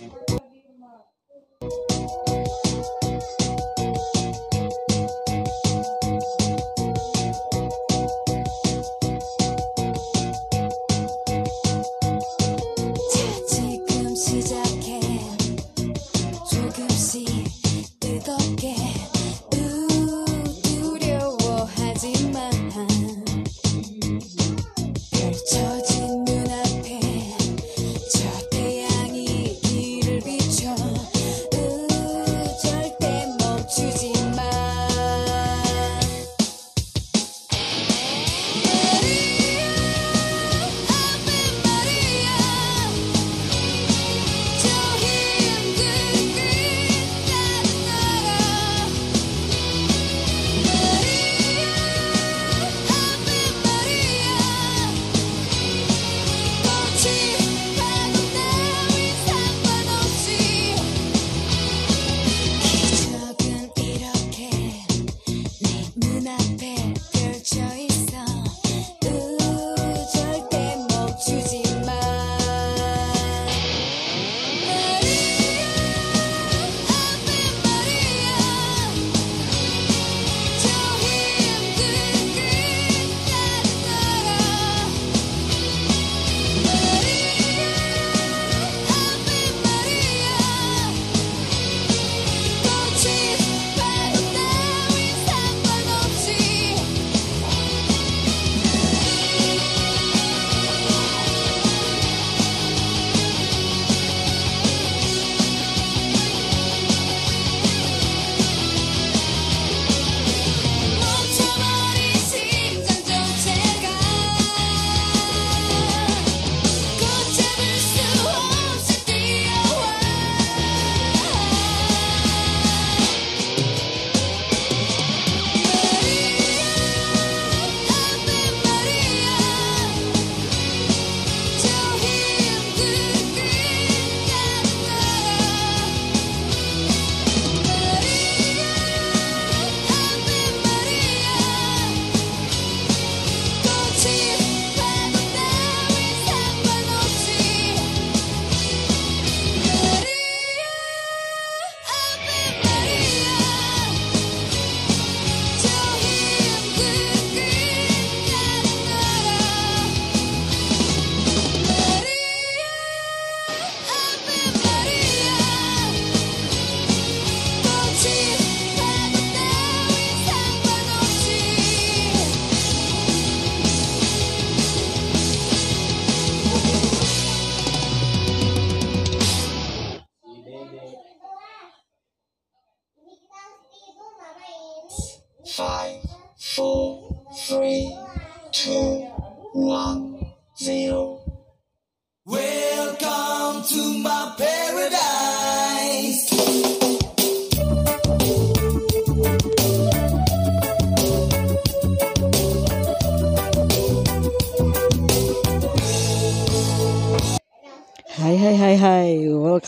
Mm-hmm.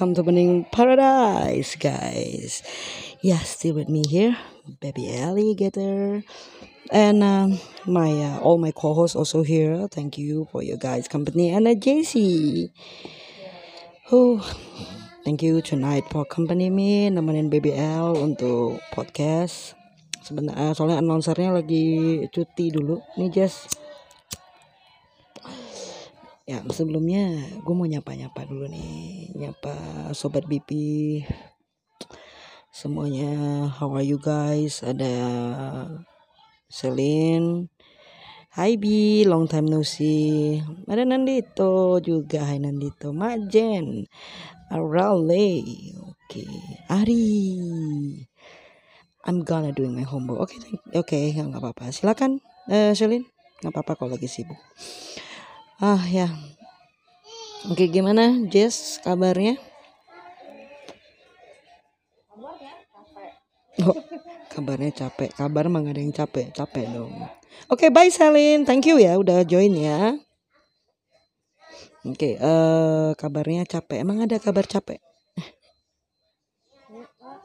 Welcome to Bening Paradise guys. Yeah still with me here Baby Alligator And um, my uh, all my co-hosts also here. Thank you for your guys company. And uh, JC Oh, Thank you tonight for company me Nemenin Baby L untuk podcast. Sebenarnya soalnya announcernya lagi cuti dulu. Nih Jess Ya sebelumnya gue mau nyapa-nyapa dulu nih. Nyapa Sobat BP Semuanya how are you guys? Ada Celine Hai Bi long time no see. Ada Nandito juga. Hai Nandito. Majen Arale. Oke Ari. I'm gonna doing my homework. Oke thank- oke nggak apa-apa. Silakan eh Celine nggak apa-apa kalau lagi sibuk Ah ya. Oke gimana Jess kabarnya? Oh, kabarnya capek. Kabar mah ada yang capek. Capek dong. Oke bye Selin. Thank you ya udah join ya. Oke eh kabarnya capek. Emang ada kabar capek?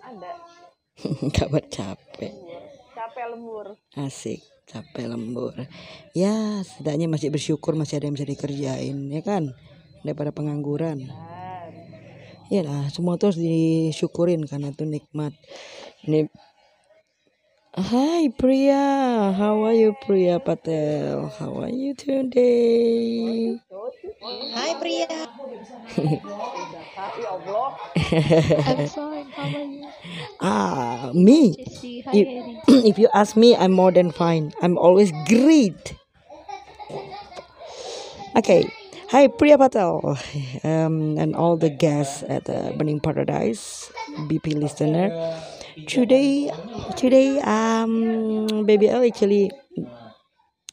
ada kabar capek. capek lembur Asik, capek lembur. Ya, setidaknya masih bersyukur masih ada yang bisa dikerjain, ya kan? Daripada pengangguran. kan Iyalah, semua tuh harus disyukurin karena itu nikmat. Ini Hi Priya, how are you Priya Patel? How are you today? Hi Priya. I'm fine. How are you? Ah, me. Jesse, hi If, if you ask me, I'm more than fine. I'm always great. Okay. Hi, Priya Patel, um, and all the guests at the Burning Paradise, BP listener. Today, today, um, baby L actually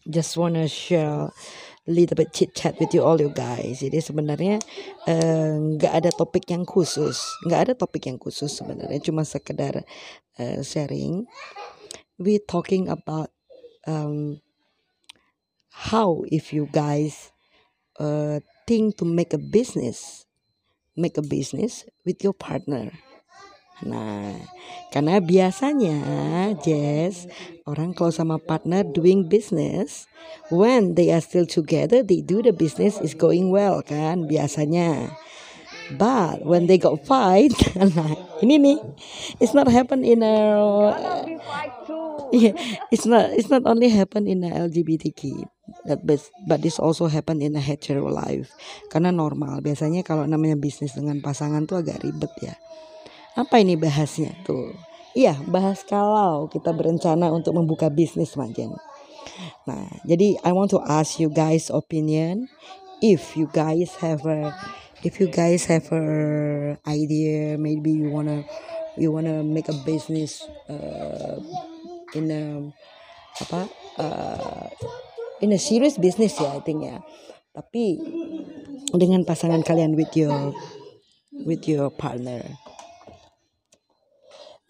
just wanna share a little bit chit chat with you all you guys. Jadi sebenarnya eh, nggak ada topik yang khusus, nggak ada topik yang khusus sebenarnya, cuma sekedar eh, sharing. We talking about um, how if you guys uh, think to make a business, make a business with your partner. Nah, karena biasanya Jess orang kalau sama partner doing business, when they are still together, they do the business is going well kan biasanya. But when they got fight, nah ini nih, it's not happen in a yeah, it's not it's not only happen in a LGBTQ that but, but this also happen in a hetero life karena normal biasanya kalau namanya bisnis dengan pasangan tuh agak ribet ya apa ini bahasnya? Tuh iya bahas kalau kita berencana untuk membuka bisnis Majen nah jadi I want to ask you guys opinion. If you guys have a if you guys have a idea maybe you wanna you wanna make a business uh, in a apa uh, in a serious business ya I think ya. Tapi dengan pasangan kalian with your with your partner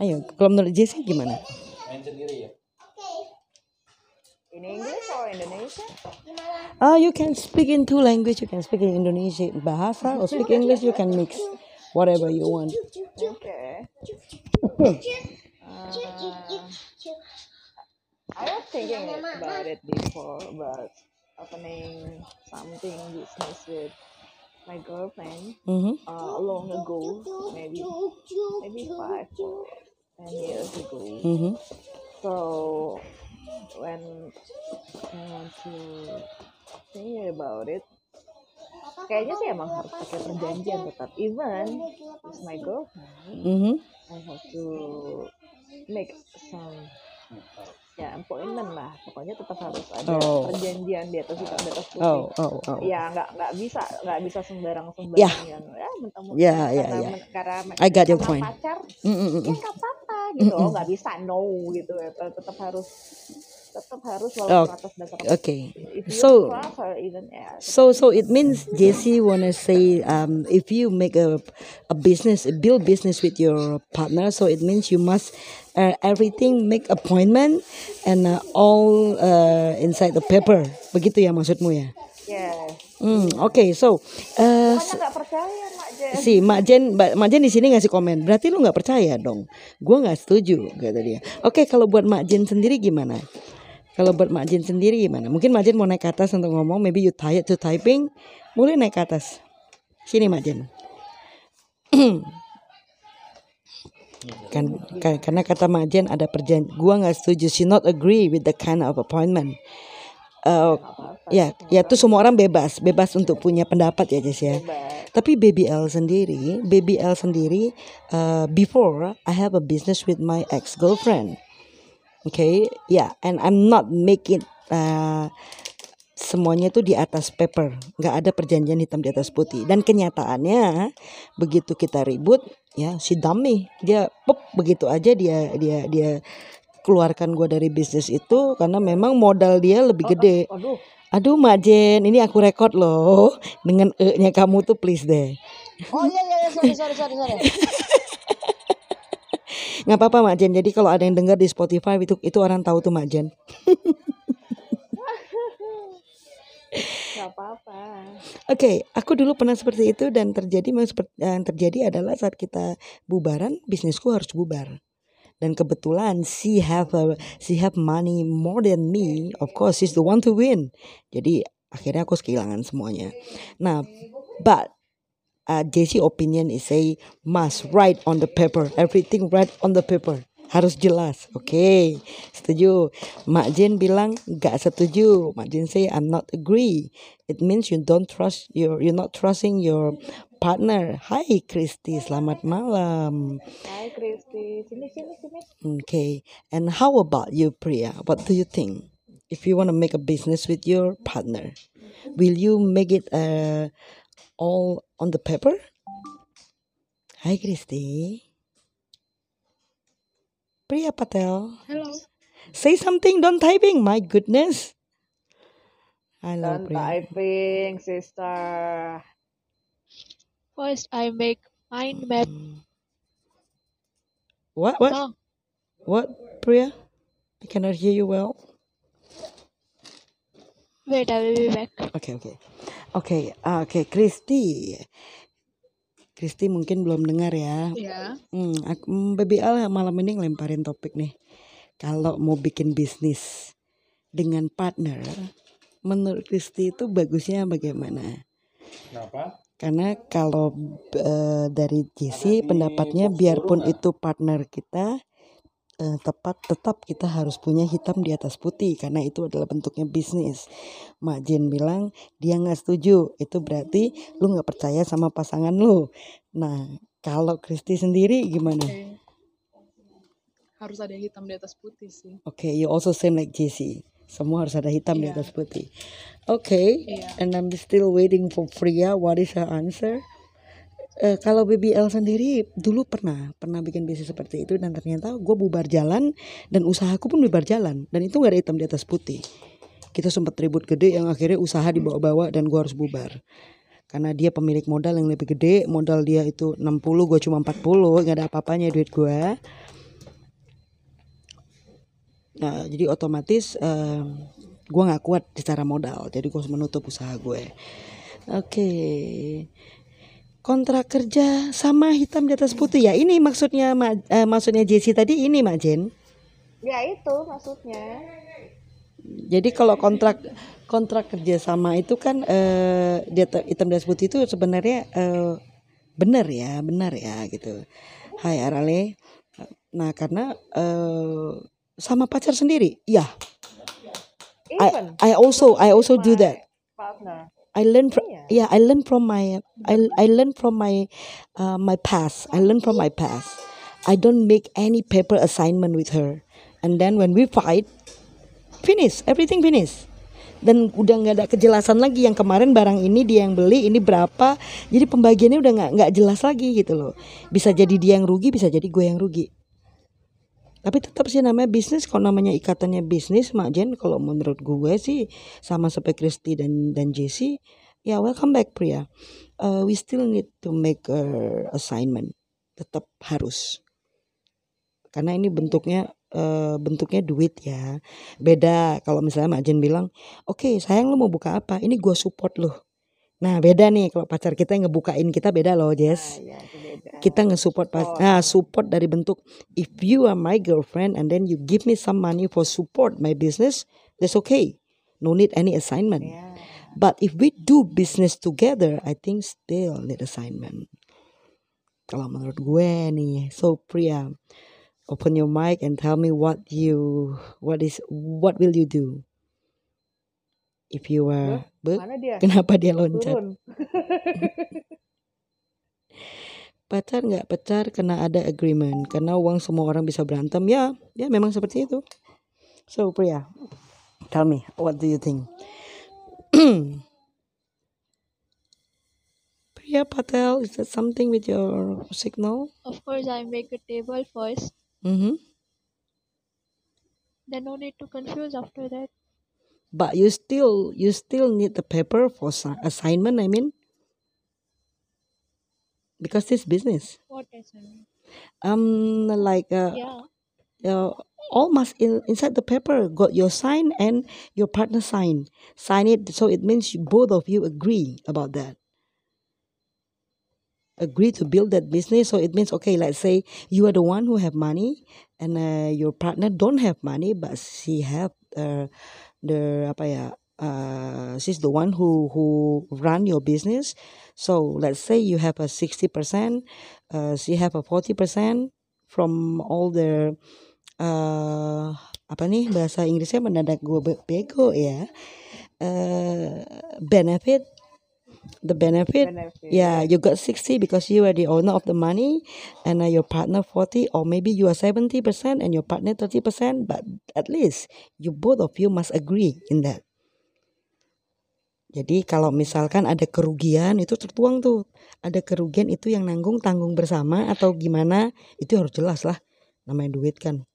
ayo kalau menurut Jesse gimana In English or Indonesia? Ah, you can speak in two language. You can speak in Indonesia bahasa or speak English. You can mix whatever you want. Okay. I was thinking about it before, but opening something business with my girlfriend Mm-hmm. uh, long ago, maybe maybe five or ten years ago. Mm-hmm. So when I want to think about it, kayaknya sih emang harus pakai perjanjian tetap. Even with my girlfriend, Mm-hmm. I have to make some ya appointment lah. Pokoknya tetap harus ada Oh. perjanjian di atas hitam di atas putih. Oh, oh, oh. Ya nggak nggak bisa nggak bisa sembarang sembarang Ya. yang ya Ya, ya, karena ya. men- karena I got your karena point. pacar Mm-mm-mm. ya nggak apa-apa gitu oh nggak bisa no gitu Tet- tetap harus tetap harus walaupun Oh, atas dasar Okay. So- even ya So so it means Jesse wanna say um if you make a a business build business with your partner so it means you must uh, everything make appointment and uh, all uh, inside the paper. Begitu ya maksudmu ya? ya Hmm oke so uh, percaya mak Jen. si Mak Jen Mak Jen di sini ngasih komen berarti lu nggak percaya dong? Gue nggak setuju kata dia. Oke kalau buat Mak Jen sendiri gimana kalau buat Mak Jen sendiri gimana? Mungkin Mak Jen mau naik ke atas untuk ngomong maybe you tired to typing boleh naik ke atas. Sini Mak Jen kan ka- karena kata Mak Jen ada perjanjian gua nggak setuju. She not agree with the kind of appointment. Eh, ya ya itu semua orang bebas bebas untuk punya pendapat ya Jess ya. Tapi baby L sendiri baby L sendiri uh, before I have a business with my ex girlfriend okay yeah and I'm not make it uh, semuanya itu di atas paper. Nggak ada perjanjian hitam di atas putih. Dan kenyataannya begitu kita ribut ya si dummy dia pop begitu aja dia dia dia keluarkan gua dari bisnis itu karena memang modal dia lebih gede. Aduh aduh. Mak Jen ini aku rekod loh. Dengan e nya kamu tuh please deh. Oh iya iya iya, sorry sorry sorry sorry nggak apa-apa Mak Jen jadi kalau ada yang dengar di Spotify itu itu orang tahu tuh Mak Jen apa-apa Oke, aku dulu pernah seperti itu dan terjadi memang seperti yang terjadi adalah saat kita bubaran, bisnisku harus bubar. Dan kebetulan she have a, she have money more than me, of course she's the one to win. Jadi akhirnya aku kehilangan semuanya. Nah, but uh, opinion is say must write on the paper. Everything write on the paper. Harus jelas. Oke setuju? Mak Jen bilang nggak setuju. Mak Jen say I'm not agree. It means you don't trust your you're not trusting your partner. Hai Kristi. Selamat malam. Hai Kristi, sini sini sini. Okay. And how about you, Priya? What do you think? If you want to make a business with your partner, will you make it uh, all on the paper? Hi, Christy. Priya Patel. Hello. Say something, don't typing. My goodness. I love Dan Priya. typing, sister. First, I make mind map. Mm. What? What? No, What, Priya? I cannot hear you well. wait, I will be back. Okay, oke oke ah, oke Kristi Kristi mungkin belum dengar ya Ya. Hmm, aku, hmm, Baby Al malam ini ngelemparin topik nih. Kalau mau bikin bisnis dengan partner, menurut Kristi itu bagusnya bagaimana? Kenapa? Karena kalau eh, dari JC pendapatnya biarpun itu partner kita eh, tepat tetap kita harus punya hitam di atas putih karena itu adalah bentuknya bisnis. Mak Jen bilang dia nggak setuju. Itu berarti lu nggak percaya sama pasangan lu. Nah, kalau Kristi sendiri gimana? Oke. Harus ada hitam di atas putih sih. Oke, you also same like JC. Semua harus ada hitam di Iya. atas putih. Oke, Iya. and I'm still waiting for Priya. What is her answer? Eh, kalau BBL sendiri dulu pernah pernah bikin bisnis seperti itu dan ternyata gue bubar jalan dan usahaku pun bubar jalan dan itu nggak ada hitam di atas putih. Kita sempat ribut gede yang akhirnya usaha dibawa-bawa dan gue harus bubar. Karena dia pemilik modal yang lebih gede, modal dia itu 60, gue cuma 40, nggak ada apa-apanya duit gue. Nah, jadi otomatis em, gue nggak kuat secara modal, jadi gue harus menutup usaha gue. Oke, kontrak kerja sama hitam di atas putih ya. Ini maksudnya Ma- eh, maksudnya Jesse tadi ini Mak Jen. Ya itu maksudnya. Jadi kalau kontrak kontrak kerja sama itu kan eh, di atas- hitam di atas putih itu sebenarnya eh, benar ya, benar ya gitu. Hai Arale. Nah karena eh, sama pacar sendiri, ya. Even I I also I also do that. partner. I learn from Iya. yeah I learn from my I I learn from my uh, my past. I learn from my past. I don't make any paper assignment with her. And then when we fight finish. Everything finish. Dan udah nggak ada kejelasan lagi yang kemarin barang ini dia yang beli ini berapa. Jadi pembagiannya udah nggak nggak jelas lagi gitu loh. Bisa jadi dia yang rugi bisa jadi gue yang rugi tapi tetap sih namanya bisnis kalau namanya ikatannya bisnis Mak Jen kalau menurut gue sih sama seperti Kristi dan dan Jesse ya welcome back Priya. Uh, we still need to make a assignment. Tetap harus. Karena ini bentuknya eh, bentuknya duit ya. Beda kalau misalnya Mak Jen bilang oke sayang lu mau buka apa? Ini gua support lu nah beda nih kalau pacar kita yang ngebukain kita beda loh Jess. Ya itu beda. kita nge-support pas nah support dari bentuk if you are my girlfriend and then you give me some money for support my business that's okay. No need any assignment. Ya. but if we do business together I think still need assignment. Kalau menurut gue nih so Priya open your mic and tell me what you what is what will you do if you Be- Mana dia? kenapa dia loncat Turun. pacar nggak pacar karena ada agreement karena uang semua orang bisa berantem ya ya memang seperti itu so Priya tell me what do you think Priya Patel is that something with your signal Of course, I make a table first. mm-hmm. Then no need to confuse after that. But you still you still need the paper for assi- assignment I mean. Because this business. What assignment? um like uh, Yeah. uh, all must in, inside the paper. Got your sign and your partner sign. Sign it so it means you, both of you agree about that. Agree to build that business so it means okay let's say you are the one who have money and uh, your partner don't have money but she have uh, the apa ya uh, she's the one who who run your business. So let's say you have a sixty percent, uh, she have a forty percent from all the uh, apa nih bahasa Inggrisnya mendadak gue be- bego ya. Uh, benefit, the benefit benefit yeah, you got 60 because you are the owner of the money and uh, your partner 40 or maybe you are 70% and your partner 30% but at least you both of you must agree in that. Jadi kalau misalkan ada kerugian itu tertuang tuh. Ada kerugian itu yang nanggung tanggung bersama atau gimana itu harus jelas lah. Namanya duit kan.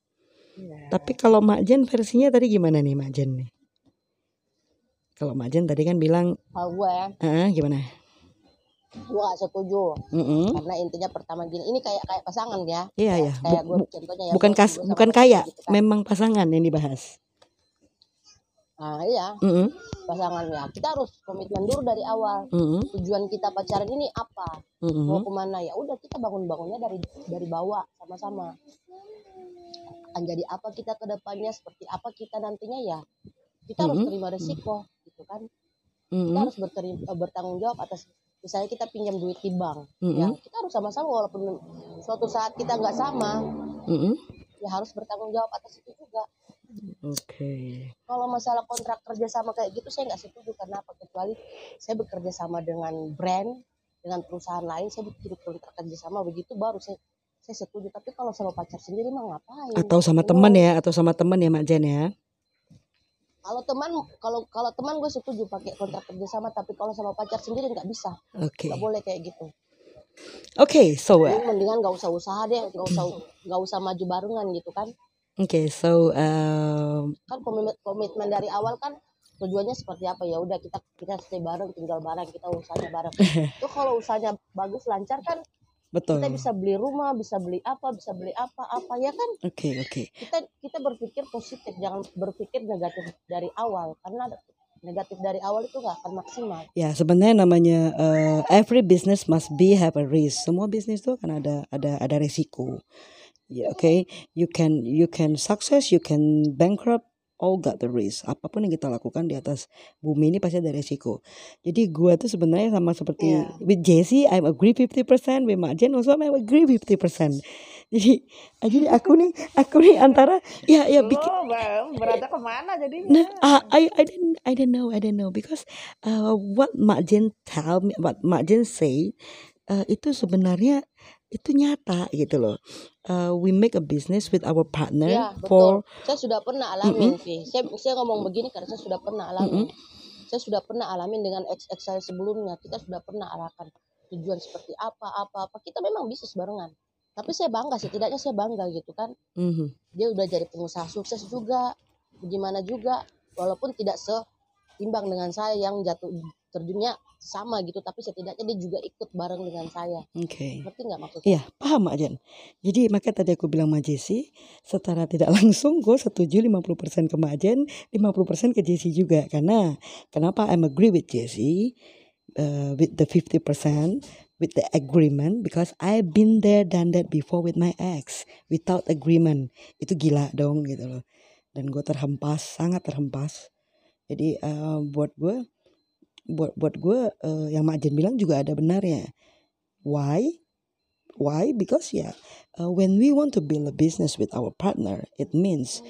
Iya. Tapi kalau Mak Jen versinya tadi gimana nih Mak Jen nih? Kalau Mak Jen tadi kan bilang, Kalau gue ya, ah gimana? gue gak setuju. Mm-mm. Karena intinya pertama gini, ini kayak kayak pasangan ya. Iya ya, Kayak Bu- gue contohnya ya. bukan kas, bukan kaya, gitu kan. memang pasangan yang dibahas. Nah iya, Mm-mm. pasangan ya. Kita harus komitmen dulu dari awal. Mm-mm. Tujuan kita pacaran ini apa? Mm-mm. Mau ke mana ya? Udah kita bangun-bangunnya dari dari bawah sama-sama. Akan jadi apa kita ke depannya, seperti apa kita nantinya ya. Kita harus terima resiko, gitu kan. Kita harus berteri- eh, bertanggung jawab atas misalnya kita pinjam duit di bank, ya Mm-mm. kita harus sama-sama walaupun suatu saat kita nggak sama, Mm-mm. ya harus bertanggung jawab atas itu juga. Oke. Kalau masalah kontrak kerja sama kayak gitu saya nggak setuju karena apa kecuali saya bekerja sama dengan brand dengan perusahaan lain saya bikin kontrak kerja sama begitu baru saya saya setuju tapi kalau sama pacar sendiri mah ngapain Atau sama teman ya, atau sama teman ya Mak Jen ya. Kalau teman kalau kalau teman gue setuju pakai kontrak kerja sama tapi kalau sama pacar sendiri nggak bisa. Oke. nggak boleh kayak gitu. Oke, so uh, Jadi mendingan nggak usah usaha deh nggak usah nggak usah maju barengan gitu kan. Okay, so um, kan komitmen, komitmen dari awal kan tujuannya seperti apa? Ya udah kita kita stay bareng tinggal bareng kita usahanya bareng. Itu kalau usahanya bagus lancar kan betul. kita bisa beli rumah bisa beli apa bisa beli apa apa ya kan Oke, oke. kita kita berpikir positif jangan berpikir negatif dari awal karena negatif dari awal itu nggak akan maksimal Ya, sebenarnya namanya uh, every business must be have a risk. Semua bisnis tuh kan ada ada ada resiko. Ya, oke. You can you can success, you can bankrupt, all got the risk. Apa pun yang kita lakukan di atas bumi ini pasti ada resiko. Jadi gua tuh sebenarnya sama seperti Iya. with Jesse, I agree 50%, with Mak Jen also I agree 50%. Jadi jadi aku nih aku nih antara ya ya bikin Lo beratnya ke mana Nah, jadinya? uh, I I didn't I don't know I don't know because uh, what Mak Jen tell me what Mak Jen say uh, itu sebenarnya itu nyata gitu loh. Uh, we make a business with our partner ya for betul saya sudah pernah alamin sih. Saya saya ngomong begini karena saya sudah pernah alamin saya sudah pernah alamin dengan ex ex saya sebelumnya. Kita sudah pernah arahkan tujuan seperti apa apa apa. Kita memang bisnis barengan tapi saya bangga setidaknya saya bangga gitu kan. Mhm. dia udah jadi pengusaha sukses juga. Gimana juga. Walaupun tidak seimbang dengan saya yang jatuh terjunnya sama gitu tapi setidaknya dia juga ikut bareng dengan saya Oke. ngerti nggak maksud Iya, paham Mak Jen. Jadi makanya tadi aku bilang Mak Jesse, secara tidak langsung gue setuju 50% ke Mak Jen, 50% ke Jesse juga. Karena kenapa I'm agree with Jesse uh, with the 50% with the agreement because I've been there done that before with my ex without agreement. Itu gila dong gitu loh. Dan gue terhempas, sangat terhempas. Jadi uh, buat gue buat buat gue uh, yang Mak Jen bilang juga ada benarnya. Why? Why? Because yeah, uh, when we want to build a business with our partner, it means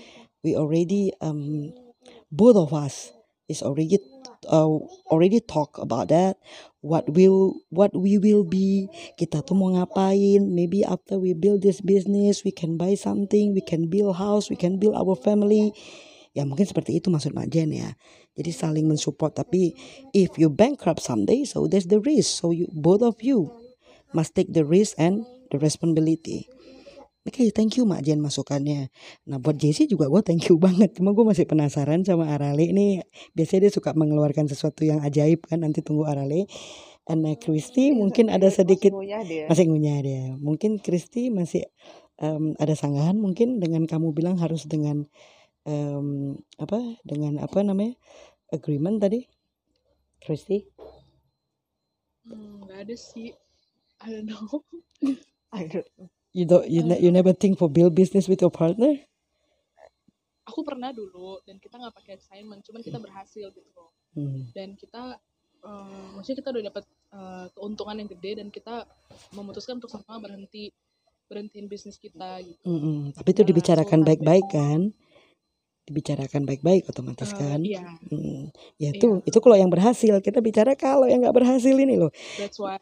we already um both of us is already uh, already talk about that. What will what we will be? Kita tuh mau ngapain? Maybe after we build this business, we can buy something, we can build house, we can build our family. Ya mungkin seperti itu maksud Mak Jen ya. Jadi saling mensupport. Tapi if you bankrupt someday, so there's the risk. So you both of you must take the risk and the responsibility. Oke, thank you Mak Jen masukannya. Nah buat Jesse juga gue thank you banget. Cuma gue masih penasaran sama Arale nih. Biasanya dia suka mengeluarkan sesuatu yang ajaib kan. Nanti tunggu Arale. And uh, Christy mungkin ada sedikit dia. masih ngunyah dia. Mungkin Christy masih em, ada sanggahan mungkin dengan kamu bilang harus dengan em, apa dengan apa namanya agreement tadi, Christy. Hmm, nggak ada sih. I don't know. Aduh. You don't you, ne- you never think for build business with your partner? Aku pernah dulu dan kita nggak pakai assignment cuman kita berhasil gitu loh Hmm. dan kita eh, maksudnya kita udah dapat eh, keuntungan yang gede dan kita memutuskan untuk sama berhenti berhentiin bisnis kita gitu Mm-mm. Tapi itu Nah, dibicarakan so baik-baik kan? Dibicarakan baik-baik otomatis Eh, kan? iya Mm. Ya itu itu kalau yang berhasil kita bicara kalau yang nggak berhasil ini loh. that's why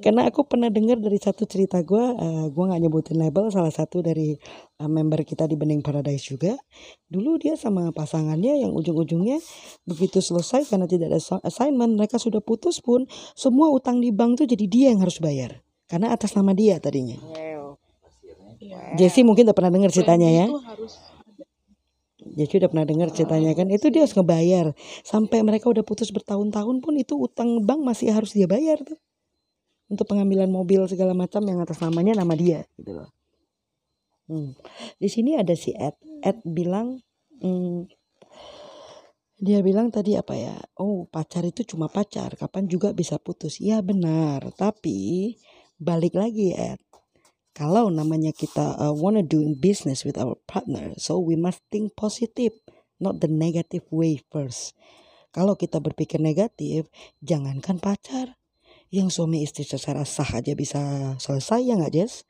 Karena aku pernah dengar dari satu cerita gue, uh, gue nggak nyebutin label, salah satu dari uh, member kita di Bening Paradise juga. Dulu dia sama pasangannya yang ujung-ujungnya begitu selesai karena tidak ada assi- assignment, mereka sudah putus pun semua utang di bank tuh jadi dia yang harus bayar. Karena atas nama dia tadinya. Wow. iya Jesse mungkin udah pernah dengar ceritanya ya. itu harus Jesse udah pernah dengar ceritanya kan. Itu dia harus ngebayar. Sampai mereka udah putus bertahun-tahun pun itu utang bank masih harus dia bayar tuh. Untuk pengambilan mobil segala macam yang atas namanya nama dia gitu loh. Hmm. Di sini ada si Ed. Ed bilang hmm, dia bilang tadi apa ya? Oh, pacar itu cuma pacar, kapan juga bisa putus. Ya benar, tapi balik lagi Ed. Kalau namanya kita uh, wanna doing business with our partner, so we must think positive, not the negative way first. Kalau kita berpikir negatif, jangankan pacar. Yang suami istri secara sah aja bisa selesai ya nggak Jess?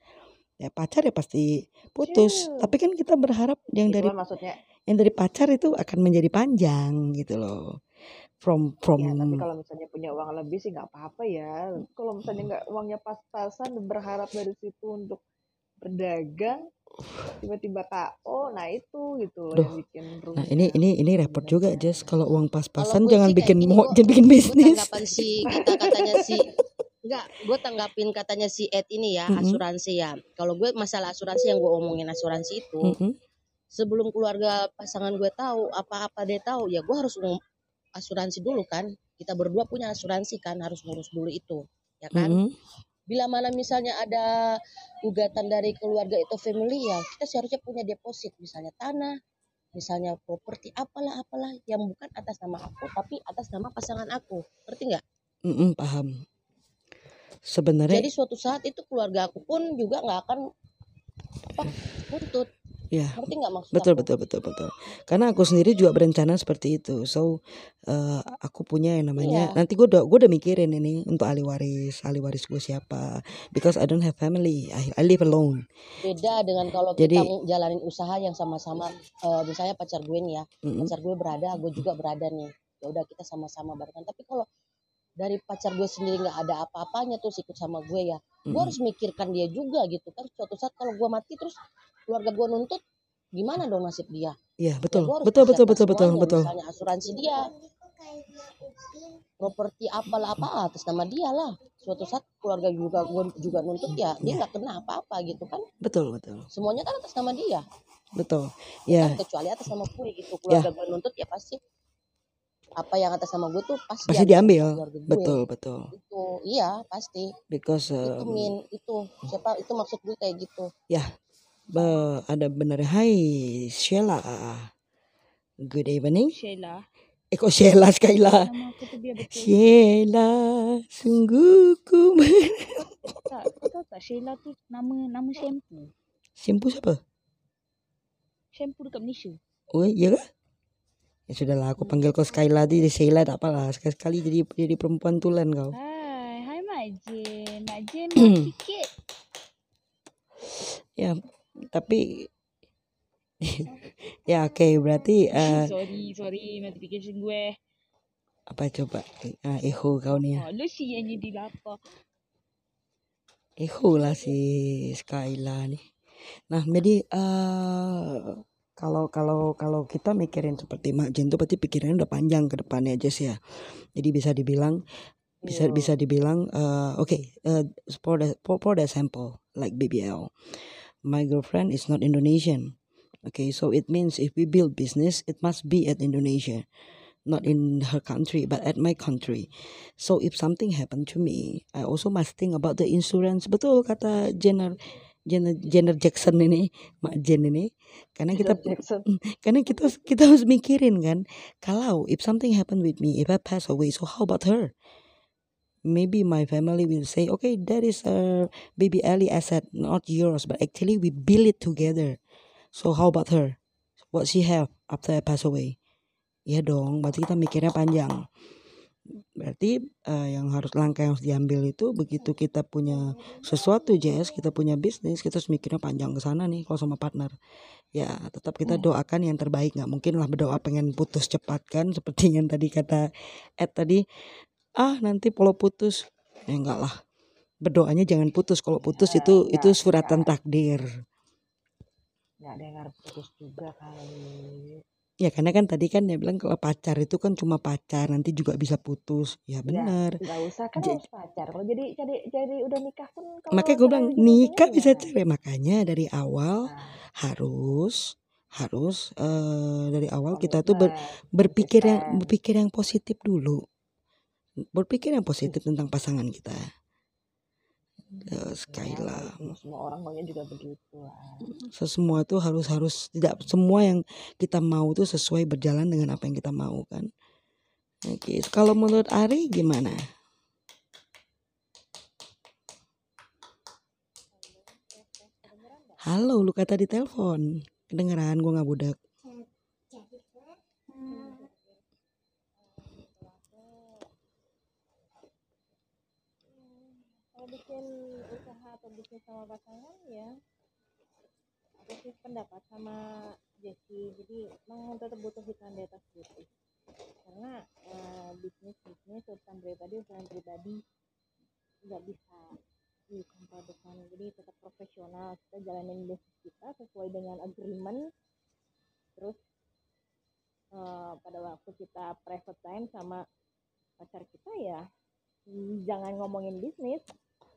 Ya pacar ya pasti putus. Sure. Tapi kan kita berharap yang Itu dari maksudnya yang dari pacar itu akan menjadi panjang gitu loh. From from ya tapi kalau misalnya punya uang lebih sih nggak apa-apa ya kalau misalnya nggak uangnya pas-pasan berharap dari situ untuk berdagang tiba-tiba KO nah itu gitu loh yang bikin Nah ini rusak ini ini repot juga Jess kalau uang pas-pasan gue jangan bikin mau jangan bikin bisnis. tanggapan si kata-katanya si enggak gue tanggapin katanya si Ed ini ya Mm-mm. asuransi ya kalau gue masalah asuransi yang gue omongin asuransi itu Mm-mm. sebelum keluarga pasangan gue tahu apa-apa dia tahu ya gue harus asuransi dulu kan. Kita berdua punya asuransi kan harus ngurus dulu itu ya kan? Mm-mm. bila mana misalnya ada gugatan dari keluarga itu family ya kita seharusnya punya deposit. Misalnya tanah misalnya properti apalah apalah yang bukan atas nama aku tapi atas nama pasangan aku. Ngerti nggak? Mm-mm, paham. Sebenarnya jadi suatu saat itu keluarga aku pun juga nggak akan apa tuntut ya ngerti nggak maksud betul aku betul betul betul. Karena aku sendiri juga berencana seperti itu. So eh, aku punya yang namanya Iya. nanti gue udah gue udah mikirin ini untuk ahli waris ahli waris gue siapa. Because I don't have family. I, I live alone. beda dengan kalau Jadi- kita jalanin usaha yang sama-sama eh, misalnya pacar gue nih ya Mm-mm. pacar gue berada gue juga berada nih ya udah kita sama-sama barengan tapi kalau dari pacar gue sendiri nggak ada apa-apanya terus ikut sama gue ya gue harus mikirkan dia juga gitu kan. Suatu saat kalau gue mati terus keluarga gue nuntut gimana dong nasib dia? Iya ya betul. harus betul betul betul betul betul. misalnya asuransi dia. Properti apalah apa atas nama dia lah. Suatu saat keluarga juga gue juga nuntut ya dia Iya. nggak kena apa-apa gitu kan. Betul betul. Semuanya kan atas nama dia. Betul. kan Ya kecuali atas nama gue gitu. Keluarga gue nuntut ya pasti apa yang atas nama gue tuh pasti, pasti diambil sama gue Betul betul. itu iya pasti Because itu um, min itu siapa itu maksud gue kayak gitu Be- ada benar Hai Sheila Good evening Sheila. Eh kok Sheila sekali lah. Sheila Sungguh ku kau tahu tak Sheila tu nama nama shampoo. Simpu siapa? Shampoo dekat Malaysia. Oh iya kah? Ya sudahlah aku panggil kau Skyla di Sheila tak apalah Sekali-sekali jadi jadi perempuan tulen kau Hai, hai Jen nak sikit. Ya tapi Ya oke berarti eh, sorry, sorry. Notification gue. Apa coba uh, Eho kau nih ya Oh, lu sih yang jadi lapar. Eho lah si Skyla nih. Nah, jadi eh kalau kalau kalau kita mikirin seperti Mak Jen tuh berarti pikirannya udah panjang ke depannya Jess ya. Jadi bisa dibilang bisa Iya. bisa dibilang eh oke eh, for the for, for the example like BBL. My girlfriend is not Indonesian. Okay, so it means if we build business, it must be at Indonesia, not in her country, but at my country. So if something happened to me, I also must think about the insurance. Betul kata Jenner Jenner, Jenner Jackson ini, Mak Jen ini. Karena kita Jackson karena kita kita harus mikirin kan, kalau if something happen with me, if I pass away, so how about her? Maybe my family will say, okay, that is a baby Ellie asset, not yours, but actually we build it together. So how about her? What she have? after I pass away? Iya dong, berarti kita mikirnya panjang. Berarti eh, yang harus langkah yang harus diambil itu begitu kita punya sesuatu Jess, kita punya bisnis, kita harus mikirnya panjang ke sana nih kalau sama partner. Ya, tetap kita doakan yang terbaik. nggak mungkin lah berdoa pengen putus cepat kan seperti yang tadi kata Ed tadi. Ah, nanti kalau putus. Ya enggak lah. Berdoanya jangan putus. Kalau putus Ya, itu itu enggak, suratan enggak. takdir. nggak ada yang harus putus juga kali Ya karena kan tadi kan dia bilang kalau pacar itu kan cuma pacar, nanti juga bisa putus. Ya ya benar. nggak usah kan Ja- harus pacar kalau jadi jadi jadi udah nikah pun kalau Makanya gue bilang cerai nikah bisa cerai. Makanya dari awal nah harus harus eh, dari awal kita tuh ber- komitmen berpikir yang konsisten berpikir yang positif dulu. Berpikir yang positif tentang pasangan kita. Ya lah. semua semua orang maunya juga begitu lah Semua itu harus harus tidak semua yang kita mau tuh sesuai berjalan dengan apa yang kita mau kan. Oke, kalau menurut Ari gimana? Halo, lu kata di telepon. Kedengeran gua nggak budak. Bikin usaha atau bisnis sama pasangan ya. Aku sih pendapat sama Jessie jadi memang tetap butuh hitam di atas putih karena eh, bisnis bisnis urusan pribadi urusan pribadi nggak bisa dikomprodukkan jadi tetap profesional. Kita jalanin bisnis kita sesuai dengan agreement. Terus eh, pada waktu kita private time sama pacar kita ya jangan ngomongin bisnis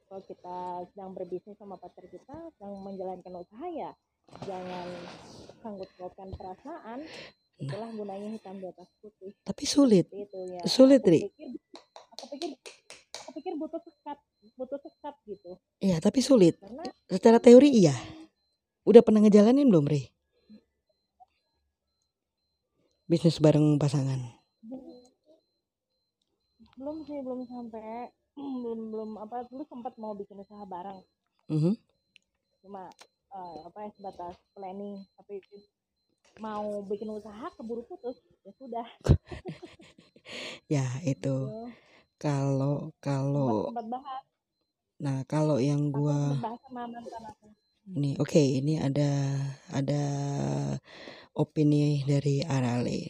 kalau kita sedang berbisnis sama pacar kita sedang menjalankan usaha ya jangan sanggut pautkan perasaan itulah gunanya hitam di atas putih Tapi sulit. Itu ya Sulit, aku Ri. pikir aku pikir aku pikir butuh sekat butuh sekat gitu Iya, tapi sulit. karena Secara teori iya. Udah pernah ngejalanin belum, Ri? Bisnis bareng pasangan. belum sih belum sampai belum belum apa dulu sempat mau bikin usaha bareng Mhm. cuma eh, apa ya sebatas planning tapi mau bikin usaha keburu putus ya sudah Ya, itu. gitu. Kalau kalau nah kalau yang gua Nih, oke, ini ada ada opini dari Arale.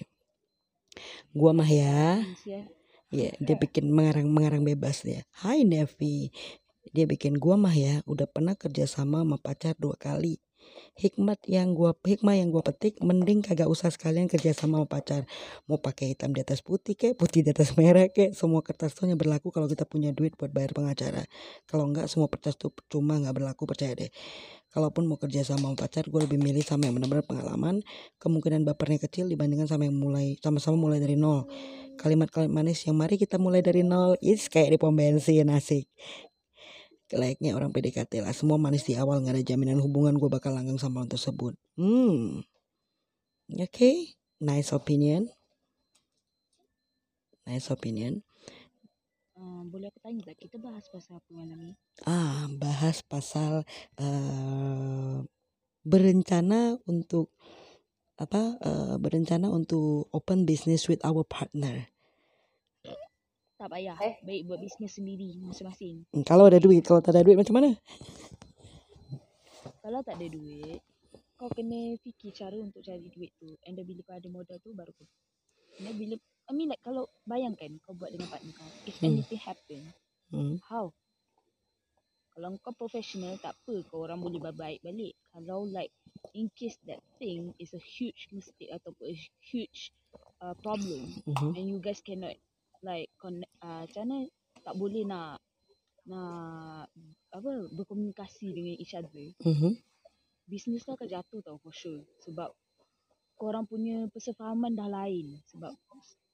Gua mah ya, ya ya dia bikin mengarang-mengarang bebas dia. Hai Nevi, dia bikin gua mah ya, udah pernah kerja sama sama pacar dua kali. Hikmat yang gua hikmah yang gua petik, mending kagak usah sekalian kerja sama pacar. Mau pakai hitam di atas putih kek, putih di atas merah kek, semua kertas tuh berlaku kalau kita punya duit buat bayar pengacara. Kalau enggak semua kertas tuh cuma nggak berlaku percaya deh. Kalaupun mau kerja sama pacar, gue lebih milih sama yang benar-benar pengalaman, kemungkinan bapernya kecil dibandingkan sama yang mulai sama-sama mulai dari nol. Kalimat-kalimat manis yang mari kita mulai dari nol, is kayak di pom bensin asik. Layaknya orang PDKT lah, semua manis di awal nggak ada jaminan hubungan gue bakal langgeng sama orang tersebut. Hmm, oke, nice opinion, nice opinion. Eh, boleh aku tanya kita bahas pasal apa malam ni Ah, bahas pasal eh berencana untuk apa? eh, berencana untuk open business with our partner. Tak payah Eh. baik buat bisnes sendiri masing-masing Hmm, Kalau ada duit, kalau tak ada duit macam mana? kalau tak ada duit kau kena fikir cara untuk cari duit tu and then bila kau ada modal tu baru kau and then bila I mean like kalau bayangkan kau buat dengan partner kau if Hmm. anything happen Hmm. how kalau kau professional tak apa kau orang boleh baik balik kalau like in case that thing is a huge mistake ataupun a huge uh, problem Mhm. and you guys cannot like connect uh, macam mana tak boleh nak nak apa berkomunikasi dengan each other Mhm. business tu akan jatuh tau for sure sebab korang punya persefahaman dah lain sebab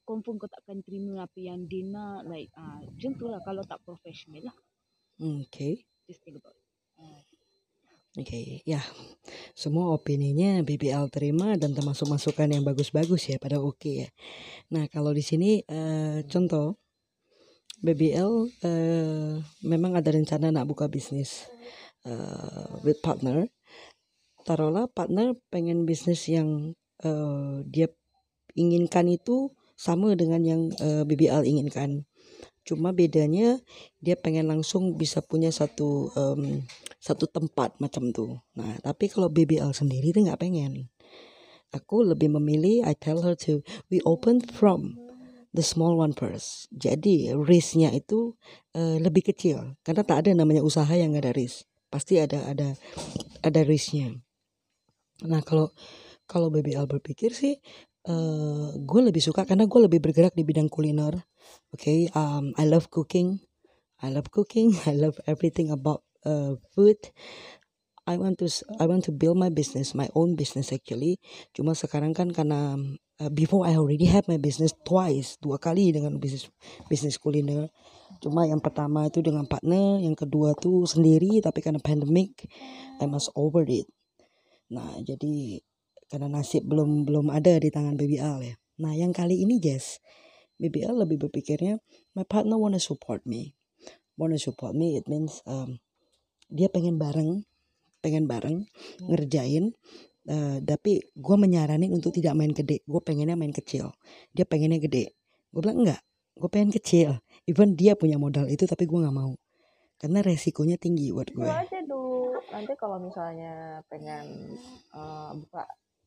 confirm kau takkan terima apa yang dia nak like ah uh, macam tu lah kalau tak professional lah Okay. just think about it. Uh, Oke, ya. Semua opininya BBL terima dan termasuk masukan yang bagus-bagus ya, pada oke ya. Nah, kalau di sini eh, contoh BBL eh, memang ada rencana nak buka bisnis eh, with partner. Taruhlah partner pengen bisnis yang eh, dia inginkan itu sama dengan yang eh, BBL inginkan. Cuma bedanya dia pengen langsung bisa punya satu em, satu tempat macam tuh. Nah, tapi kalau BBL sendiri dia nggak pengen. Aku lebih memilih I tell her to we open from the small one first. Jadi risknya itu eh, lebih kecil karena tak ada namanya usaha yang nggak ada risk. Pasti ada ada ada risknya. Nah kalau kalau BBL berpikir sih eh gue lebih suka karena gue lebih bergerak di bidang kuliner. Oke, um, I love cooking. I love cooking. I love everything about uh, food. I want to I want to build my business, my own business actually. Cuma sekarang kan karena uh, before I already have my business twice, dua kali dengan bisnis bisnis kuliner. Cuma yang pertama itu dengan partner, yang kedua tuh sendiri tapi karena pandemic I must over it. Nah, jadi karena nasib belum belum ada di tangan BBL ya. Nah, yang kali ini Jess, BBL lebih berpikirnya my partner wanna support me. Wanna support me it means um, dia pengen bareng, pengen bareng ngerjain eh, tapi gue menyaranin untuk tidak main gede gue pengennya main kecil. Dia pengennya gede. Gue bilang enggak gue pengen kecil. Even dia punya modal itu tapi gue nggak mau. Karena resikonya tinggi buat gue Coba aja dulu. Nanti kalau misalnya pengen eh, buka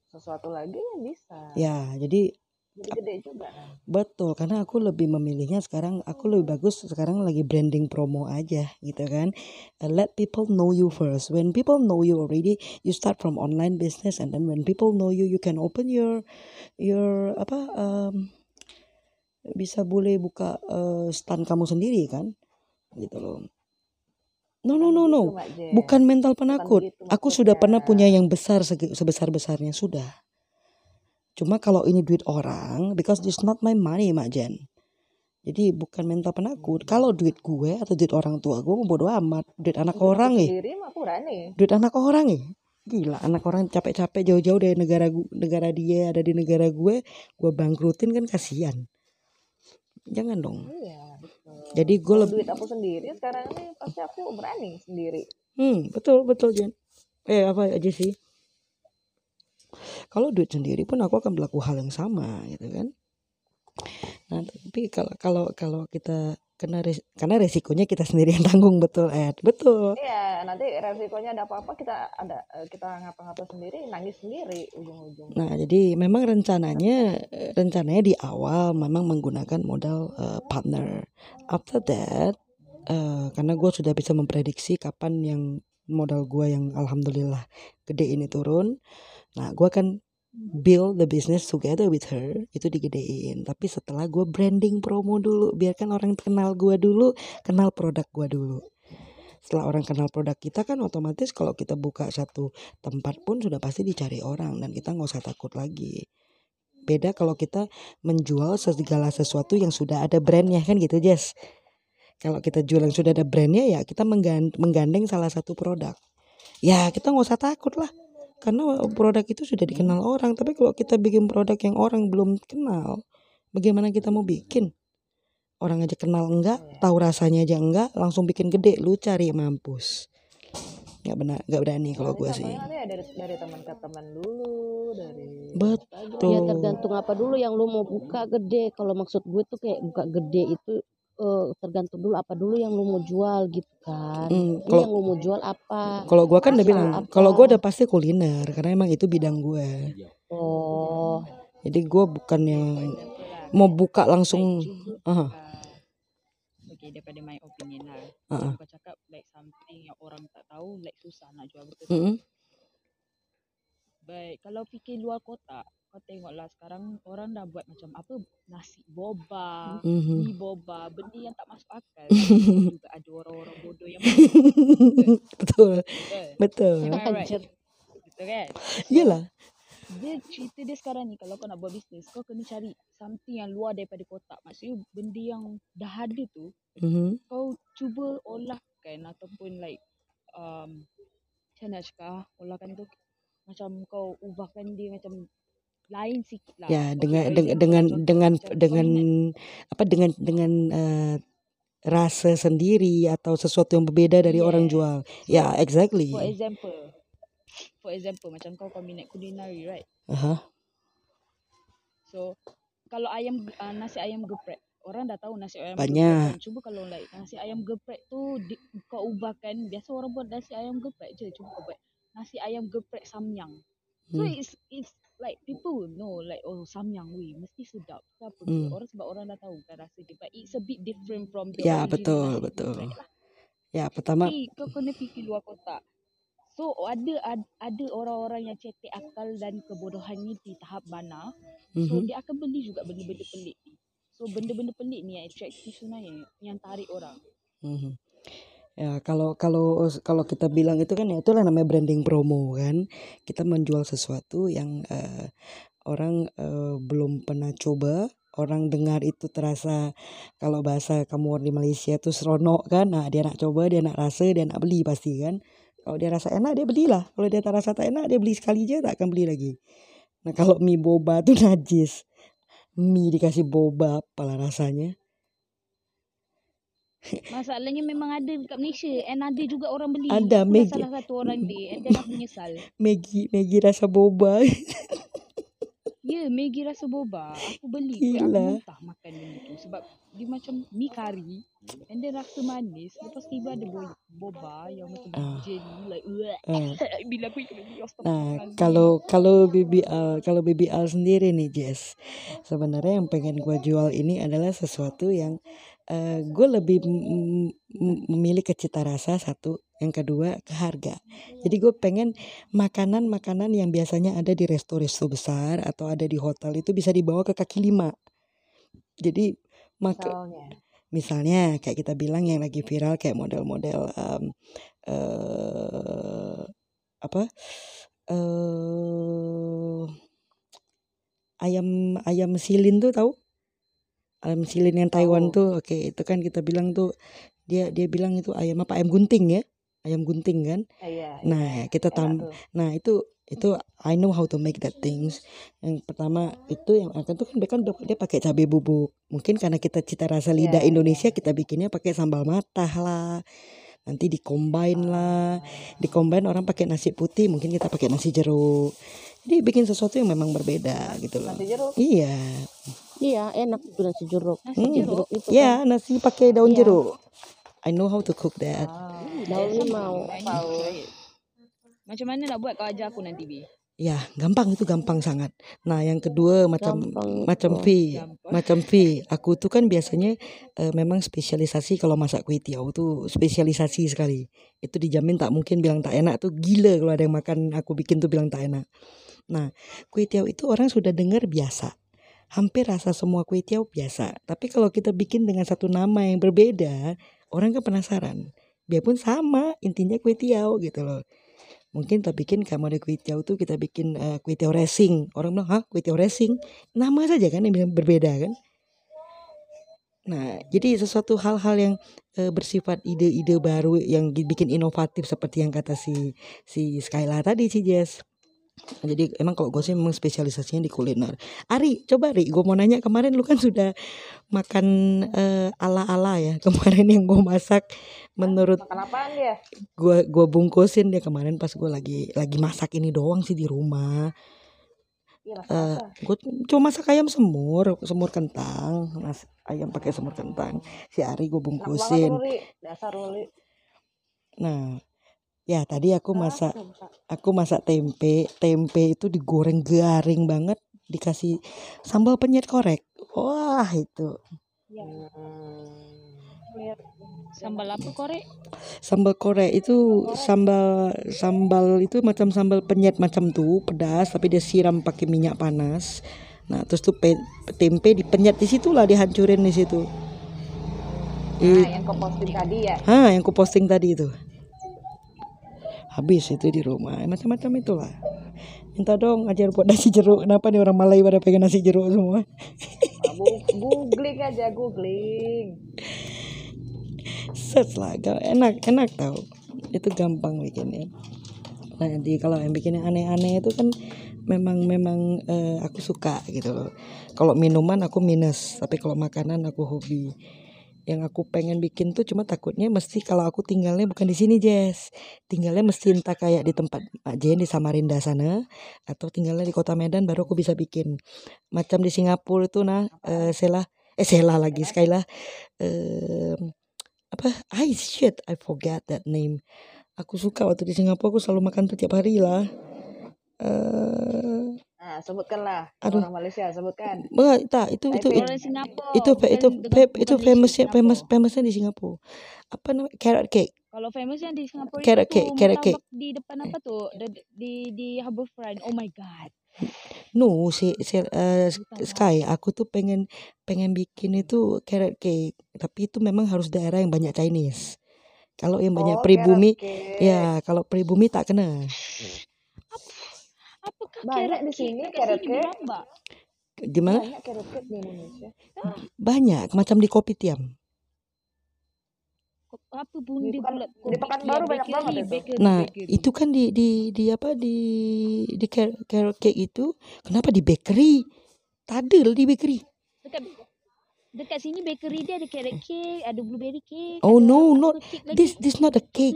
sesuatu lagi ya bisa. ya jadi Jadi gede juga. Kan. betul karena aku lebih memilihnya sekarang aku lebih bagus sekarang lagi branding promo aja gitu kan. Uh, let people know you first. When people know you already you start from online business and then when people know you you can open your your apa um, bisa boleh buka uh, stand kamu sendiri kan? Gitu loh. No no no no. Bukan mental penakut. aku sudah pernah punya yang besar sebesar besarnya sudah cuma kalau ini duit orang because this not my money mak Jen. Jadi bukan mental penakut. Kalau duit gue atau duit orang tua gue bodo amat. Duit anak Duit orang nih. duit anak orang nih. Gila anak orang capek-capek jauh-jauh dari negara negara dia ada di negara gue gue bangkrutin kan kasihan. Jangan dong. Iya, betul. jadi gue lebih duit aku sendiri sekarang ini pasti aku berani sendiri. hmm betul betul Jen. Eh apa aja sih kalau duit sendiri pun aku akan berlaku hal yang sama gitu kan nah tapi kalau kalau kalau kita kena res- karena resikonya kita sendiri yang tanggung betul Ed betul Iya, nanti resikonya ada apa-apa kita ada eh, kita ngapa-ngapa sendiri, nangis sendiri ujung-ujung. Nah, jadi memang rencananya eh, rencananya di awal memang menggunakan modal eh, partner. After that, eh, karena gue sudah bisa memprediksi kapan yang modal gue yang alhamdulillah gede ini turun. Nah, gue akan build the business together with her itu digedein. Tapi setelah gue branding promo dulu, biarkan orang kenal gue dulu, kenal produk gue dulu. Setelah orang kenal produk kita kan otomatis kalau kita buka satu tempat pun sudah pasti dicari orang dan kita nggak usah takut lagi. Beda kalau kita menjual segala sesuatu yang sudah ada brandnya kan gitu Jess. Kalau kita jual yang sudah ada brandnya ya kita menggan- menggandeng salah satu produk. Ya kita nggak usah takut lah. Karena produk itu sudah dikenal orang. Tapi kalau kita bikin produk yang orang belum kenal, bagaimana kita mau bikin? Orang aja kenal enggak, tahu rasanya aja enggak, langsung bikin gede, lu cari mampus. Nggak benar, nggak berani kalau gue sih. dari dari teman ke teman dulu, dari Betul. Ya tergantung apa dulu yang lu mau buka gede. Kalau maksud gue tuh kayak buka gede itu eh, tergantung dulu apa dulu yang lu mau jual gitu kan. Hmm, Ini kalau- yang lu mau jual apa? Kalau gua kan udah bilang, kalau gua udah pasti kuliner karena emang itu bidang gue. Oh, Jadi gua bukan yang mau buka langsung. Aha, Okay, daripada my opinion lah. Ah, ah. Kau cakap like something yang orang tak tahu like susah nak jual betul. Mm-mm. Baik, kalau fikir luar kotak, kau tengoklah sekarang orang dah buat macam apa nasi boba, Mhm. mie boba, benda yang tak masuk akal. Juga ada orang-orang bodoh yang betul. betul, betul. betul. Right? Betul kan? Iyalah. Dia cerita dia sekarang ni kalau kau nak buat bisnes, kau kena cari something yang luar daripada kotak. Maksudnya benda yang dah ada tu, Mhm. kau cuba olahkan ataupun like um, macam mana nak cakap ah, olahkan tu macam kau ubahkan dia macam lain lah. Ya dengan dengan dengan dengan dengan apa dengan dengan eh, rasa sendiri atau sesuatu yang berbeda dari orang Yes. jual. Ya, exactly. for example for example macam kau kau minat culinary right Aha. So kalau ayam uh, nasi ayam geprek orang dah tahu nasi ayam Banyak. geprek kan. Cuba kalau like nasi ayam geprek tu di, kau ubahkan biasa orang buat nasi ayam geprek je cuba kau buat nasi ayam geprek samyang. So Hmm. it's it's like people will know like oh samyang weh mesti sedap. Kenapa? Hmm. Orang sebab orang dah tahu kan rasa dia. But it's a bit different from the Ya original betul betul. lah. Ya pertama Tapi kau kena fikir luar kotak. So ada ad, ada orang-orang yang cetek akal dan kebodohan ni di tahap mana. So mhm. dia akan beli juga benda-benda pelik ni. So benda-benda pelik ni yang atraktif sebenarnya yang tarik orang. Mhm. Ya kalau kalau kalau kita bilang itu kan ya itulah namanya branding promo kan. Kita menjual sesuatu yang eh, orang eh, belum pernah coba. Orang dengar itu terasa kalau bahasa kamu di Malaysia tuh seronok kan. Nah dia nak coba, dia nak rasa, dia nak beli pasti kan. Kalau dia rasa enak dia belilah. Kalau dia tak rasa tak enak dia beli sekali je tak akan beli lagi. Nah kalau mie boba tuh najis. Mie dikasih boba apalah rasanya. Masalahnya memang ada dekat Malaysia and ada juga orang beli. Ada, Aku dah Maggi. salah satu orang dia and then aku menyesal. Maggi Maggi rasa boba. Ya, Maggi rasa boba. Aku beli. Kuih aku Gila. muntah makan benda tu. Sebab dia macam mi kari. And then rasa manis. Lepas tiba ada bo- boba yang macam Ah. jelly. Like. Ah. Bila aku ikut Nah, astagfirullahaladzim. kalau kalau BBL kalau BBL sendiri nih Jess, sebenarnya yang pengen gua jual ini adalah sesuatu yang eh gue lebih memilih ke cita rasa satu, yang kedua ke harga. Jadi gue pengen makanan-makanan yang biasanya ada di resto-resto besar atau ada di hotel itu bisa dibawa ke kaki lima. Jadi maka Misalnya. misalnya kayak kita bilang yang lagi viral kayak model-model em, eh apa eh ayam ayam silin tuh tahu ayam silin yang Taiwan Tahu. tuh oke itu kan kita bilang tuh dia dia bilang itu ayam apa ayam gunting ya? Ayam gunting kan? Eh, Iya, iya. nah kita Enak tam nah itu itu I know how to make that things. Yang pertama itu yang akan tuh kan dia kan dia pakai cabai bubuk. Mungkin karena kita cita rasa Iya, lidah iya. Indonesia kita bikinnya pakai sambal matah lah. Nanti di-combine lah. Di-combine orang pakai nasi putih mungkin kita pakai nasi jeruk. Jadi bikin sesuatu yang memang berbeda gitu loh. Nasi jeruk. iya Iya, enak tuh nasi jeruk. Nasi Hmm. jeruk. itu ya nasi pakai daun Iya. jeruk I know how to cook that Ah, Daun Sama limau. I need to Tahu. try it. Macam mana nak buat kau ajar aku nanti, Bi? ya gampang itu gampang sangat nah yang kedua macam Gampang macam. V Gampang. macam V aku tuh kan biasanya eh, memang spesialisasi kalau masak kue tiaw tuh spesialisasi sekali itu dijamin tak mungkin bilang tak enak tuh gila kalau ada yang makan aku bikin tuh bilang tak enak nah kue tiaw itu orang sudah dengar biasa hampir rasa semua kue tiaw biasa tapi kalau kita bikin dengan satu nama yang berbeda orang kan penasaran. Biarpun sama intinya kue tiaw gitu loh. Mungkin kita bikin kayak model kue tiaw tuh kita bikin eh, kue tiaw racing. Orang bilang hah kue tiaw racing? Nama saja kan yang berbeda kan? Nah jadi sesuatu hal-hal yang eh, bersifat ide-ide baru yang dibikin inovatif seperti yang kata si si Skyla tadi si Jess jadi emang kalau gue sih memang spesialisasinya di kuliner Ari coba Ari gue mau nanya kemarin lu kan sudah makan eh, ala-ala ya kemarin yang gue masak menurut Makan apaan dia? gua gua bungkusin dia kemarin pas gua lagi lagi masak ini doang sih di rumah Iya, eh apa? gua cuma masak ayam semur semur kentang mas ayam pakai semur kentang si Ari banget bungkusin Ruli. Dasar Ruli. nah ya tadi aku masak aku masak tempe tempe itu digoreng garing banget dikasih sambal penyet korek wah itu. Lihat. Sambal apa korek? sambal korek itu sambal sambal itu macam sambal penyet macam tuh pedas tapi dia siram pakai minyak panas nah terus tuh pe- tempe dipenyet di situlah dihancurin di situ Nah, It, yang kau posting tadi ya. ah yang ku posting tadi itu habis itu di rumah. Macam-macam itulah. Minta dong ajar buat nasi jeruk. Kenapa nih orang Malay pada pengen nasi jeruk semua? Ah, googling aja, googling. search lah. Enak enak tau. Itu gampang bikinnya. Nah di kalau yang bikin yang aneh-aneh itu kan memang memang eh, aku suka gitu loh. Kalau minuman aku minus tapi kalau makanan aku hobi yang aku pengen bikin tuh cuma takutnya mesti kalau aku tinggalnya bukan di sini Jess. Tinggalnya mesti entah kayak di tempat Mak Jen di Samarinda sana atau tinggalnya di kota Medan baru aku bisa bikin. Macam di Singapura itu nah eh Sela eh Sela lagi Skyla eh apa? I shit I forget that name. Aku suka waktu di Singapura aku selalu makan tuh tiap hari lah. Eh Nah, sebutkanlah Aduh. orang Malaysia, sebutkan. Enggak, tak itu itu Taipei. itu itu itu itu di famousnya famous famousnya di Singapura apa namanya carrot cake Kalau famous yang di Singapura Carrot itu cake, carrot cake. di depan apa tuh? Di di, di Harbourfront. Oh my god. no si, si eh, Bukan Sky aku tuh pengen pengen bikin itu carrot cake tapi itu memang harus daerah yang banyak Chinese kalau yang banyak Oh, pribumi ya kalau pribumi tak kena Apakah Banyak di sini carrot cake. di mana Banyak carrot cake di Indonesia. banyak macam di kopitiam Kop- Apa pun Di Pekan- pula di kopi Pekanbaru kia, banyak banget itu. bakery, nah bakery. itu kan di di di apa di di car- carrot cake itu kenapa di bakery tadel di bakery Dekat dekat sini bakery dia ada carrot cake, ada blueberry cake, oh no not this this not a cake.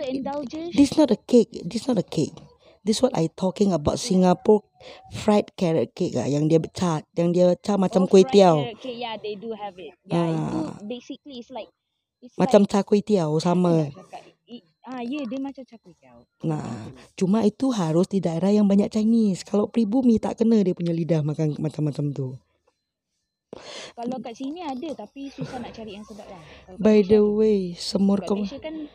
This not a cake. This not a cake. This what I talking about Singapore fried carrot cake ah yang dia ca yang dia ca macam oh, kuih tiaw. carrot cake. Yeah, they do have it. Yeah, itu Ah, basically it's like it's macam like ca kuih tiaw apa sama. ah, ya yeah, dia macam cakap tiaw. Nah, cuma itu harus di daerah yang banyak Chinese. Kalau pribumi tak kena dia punya lidah makan macam-macam tu. Kalau kat sini ada tapi susah nak cari yang sedap lah. Kalau By the way, semur kau Malaysia kan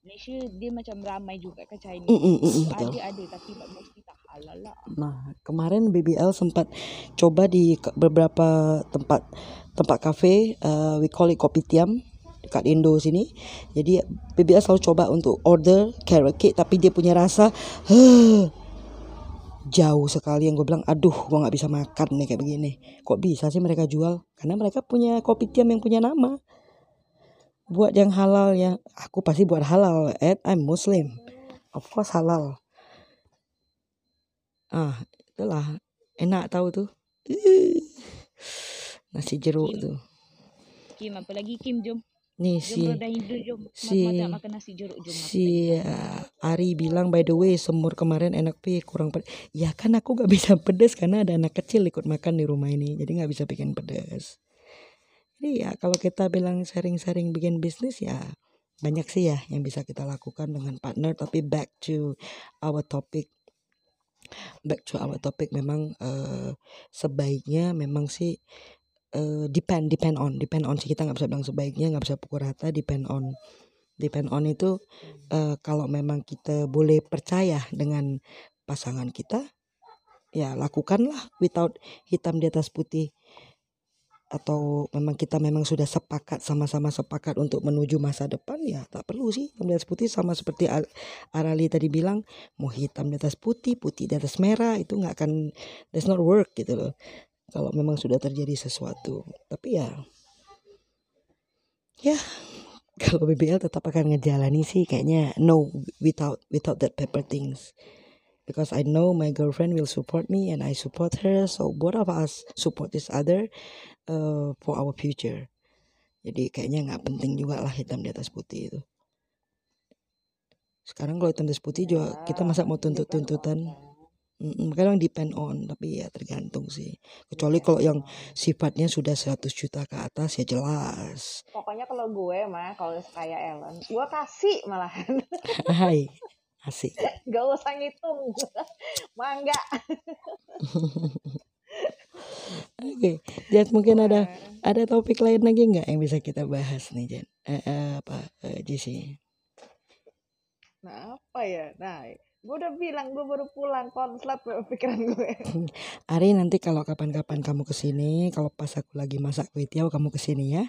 Malaysia dia macam ramai juga kan Chinese. Mm, mm, mm, betul. ada ada tapi mostly tak halal lah. Nah, kemarin BBL sempat coba di ke- beberapa tempat tempat kafe, uh, we call it kopitiam dekat Indo sini. Jadi BBL selalu coba untuk order carrot cake tapi dia punya rasa huh, jauh sekali yang gue bilang aduh gue nggak bisa makan nih kayak begini kok bisa sih mereka jual karena mereka punya kopitiam yang punya nama buat yang halal ya. Aku pasti buat halal Ed I'm Muslim. Of course halal. Ah itulah. Enak tahu tuh. Nasi jeruk Kim, tuh. Kim apa lagi Kim? Jom. nih Jom si hidup jom. si makan nasi jeruk jom si uh, Ari bilang by the way semur kemarin enak pi kurang pedas ya kan aku gak bisa pedas karena ada anak kecil ikut makan di rumah ini jadi nggak bisa bikin pedas jadi ya kalau kita bilang sharing-sharing bikin bisnis ya banyak sih ya yang bisa kita lakukan dengan partner. Tapi back to our topic back to our topic memang eh, sebaiknya memang sih eh, depend depend on depend on sih. Kita nggak bisa bilang sebaiknya nggak bisa pukul rata depend on. Depend on itu eh, kalau memang kita boleh percaya dengan pasangan kita ya lakukanlah without hitam di atas putih atau memang kita memang sudah sepakat sama-sama sepakat untuk menuju masa depan ya tak perlu sih. Hitam putih sama seperti Ar- Arali tadi bilang mau hitam di atas putih putih di atas merah itu nggak akan does not work gitu loh. Kalau memang sudah terjadi sesuatu. Tapi ya ya kalau BBL tetap akan ngejalani sih kayaknya no without without that pepper things because I know my girlfriend will support me and I support her so both of us support each other uh, for our future. Jadi kayaknya nggak penting juga lah hitam di atas putih itu. Sekarang kalau hitam di atas putih juga kita masa mau tuntut tuntutan Mm, kadang depend on tapi ya tergantung sih. Kecuali kalau yang sifatnya sudah 100 juta ke atas ya jelas. Pokoknya kalau gue mah kalau kayak Ellen, gue kasih malahan. hai asik Gak usah ngitung. Mangga. oke Jan mungkin ada ada topik lain lagi nggak yang bisa kita bahas nih Jan eh, eh, apa eh, JC Nah apa ya? Nah gue udah bilang gue baru pulang konslet pikiran gue. Ari nanti kalau kapan-kapan kamu ke sini kalau pas aku lagi masak kue tiaw kamu ke sini ya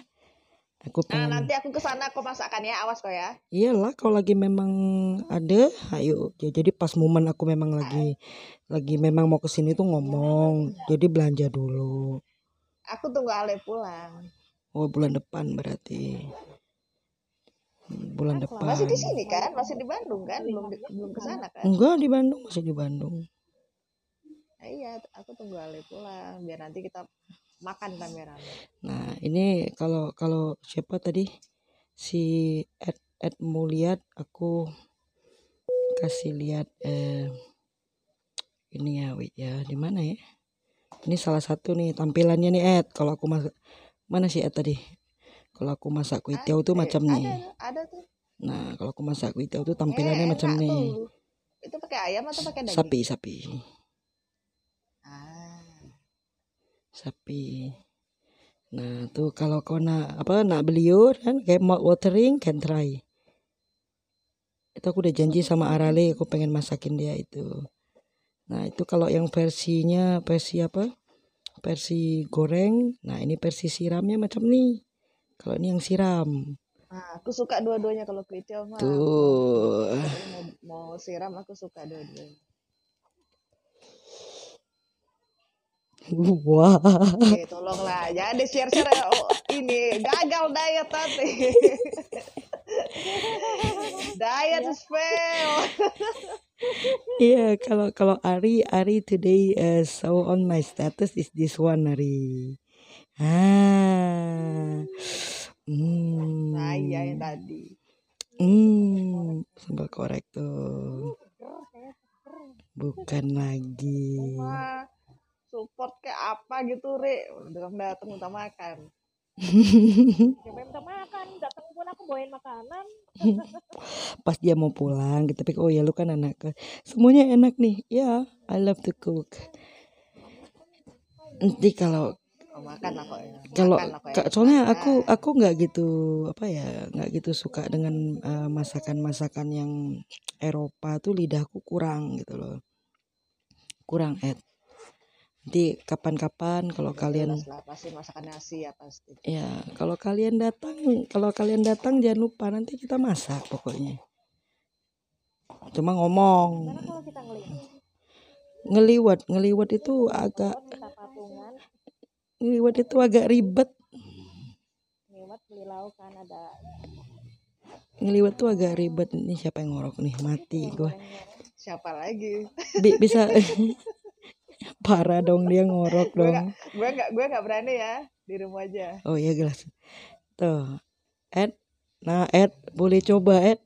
aku Nah pengen nanti aku ke sana aku masakan ya, awas kok ya. Iyalah kalau lagi memang ada, ayo. Ya, jadi pas momen aku memang lagi lagi memang mau ke sini tuh ngomong. Jadi belanja dulu. Aku tunggu Ale pulang. Oh bulan depan berarti. Bulan depan. Masih di sini kan? Masih di Bandung kan? Belum di- belum ke sana kan? Enggak di Bandung masih di Bandung. Nah, iya, aku tunggu Ale pulang biar nanti kita makan rame-rame. Nah ini kalau kalau siapa tadi? Si Ed Ed mau lihat aku kasih lihat eh ini ya wait ya di mana ya? Ini salah satu nih tampilannya nih Ed. Kalau aku masak mana sih Ed tadi? Kalau aku masak kue tiaw tuh Eh, macam ada, nih. ada tuh. Nah kalau aku masak kue tiaw tuh eh tampilannya macam enak nih. tuh. Itu pakai ayam atau pakai daging? Sapi sapi ah sapi. Nah tuh kalau kau nak apa nak beliur kan kayak mouth watering can try. Itu aku udah janji sama Arale aku pengen masakin dia itu. Nah itu kalau yang versinya versi apa versi goreng nah ini versi siramnya macam nih kalau ini yang siram. Nah, aku suka dua-duanya kalau kue tiaw mah. tuh. Mau, mau siram aku suka dua-duanya. Wah Oke, tolonglah. Jangan di-share-share oh, ini gagal diet tadi. diet is fail. Iya, kalau kalau Ari Ari today uh, so on my status is this one Ari. Ah. Hmm. Iya yang tadi. Hmm, sambal korek tuh. Bukan lagi. Wah, support kayak apa gitu, Re. Datang datang minta makan. Coba minta makan, datang pun aku bawain makanan. Pas dia mau pulang, gitu tapi oh ya lu kan anak ke- semuanya enak nih. Ya, I love to cook. Nanti kalau Oh, makan lah kok ya. kalau ya. soalnya aku aku nggak gitu apa ya nggak gitu suka dengan eh, masakan-masakan yang Eropa tuh lidahku kurang gitu loh kurang Ed nanti kapan-kapan kalau Ya, kalian lah, pasti masakan nasi ya pasti. ya kalau kalian datang kalau kalian datang jangan lupa nanti kita masak pokoknya. Cuma ngomong. Karena kalau kita ngelihat, ngeliwat ngeliwat itu agak ngeliwat itu agak ribet. Lewat beli lauk kan ada. Ngeliwat tuh agak ribet. Ini siapa yang ngorok nih? Mati gua. Siapa lagi? Bi- bisa parah dong dia ngorok Gue dong. gue gak, gue gak berani ya di rumah aja. oh iya gelas. Tuh Ed. Nah Ed boleh coba Ed.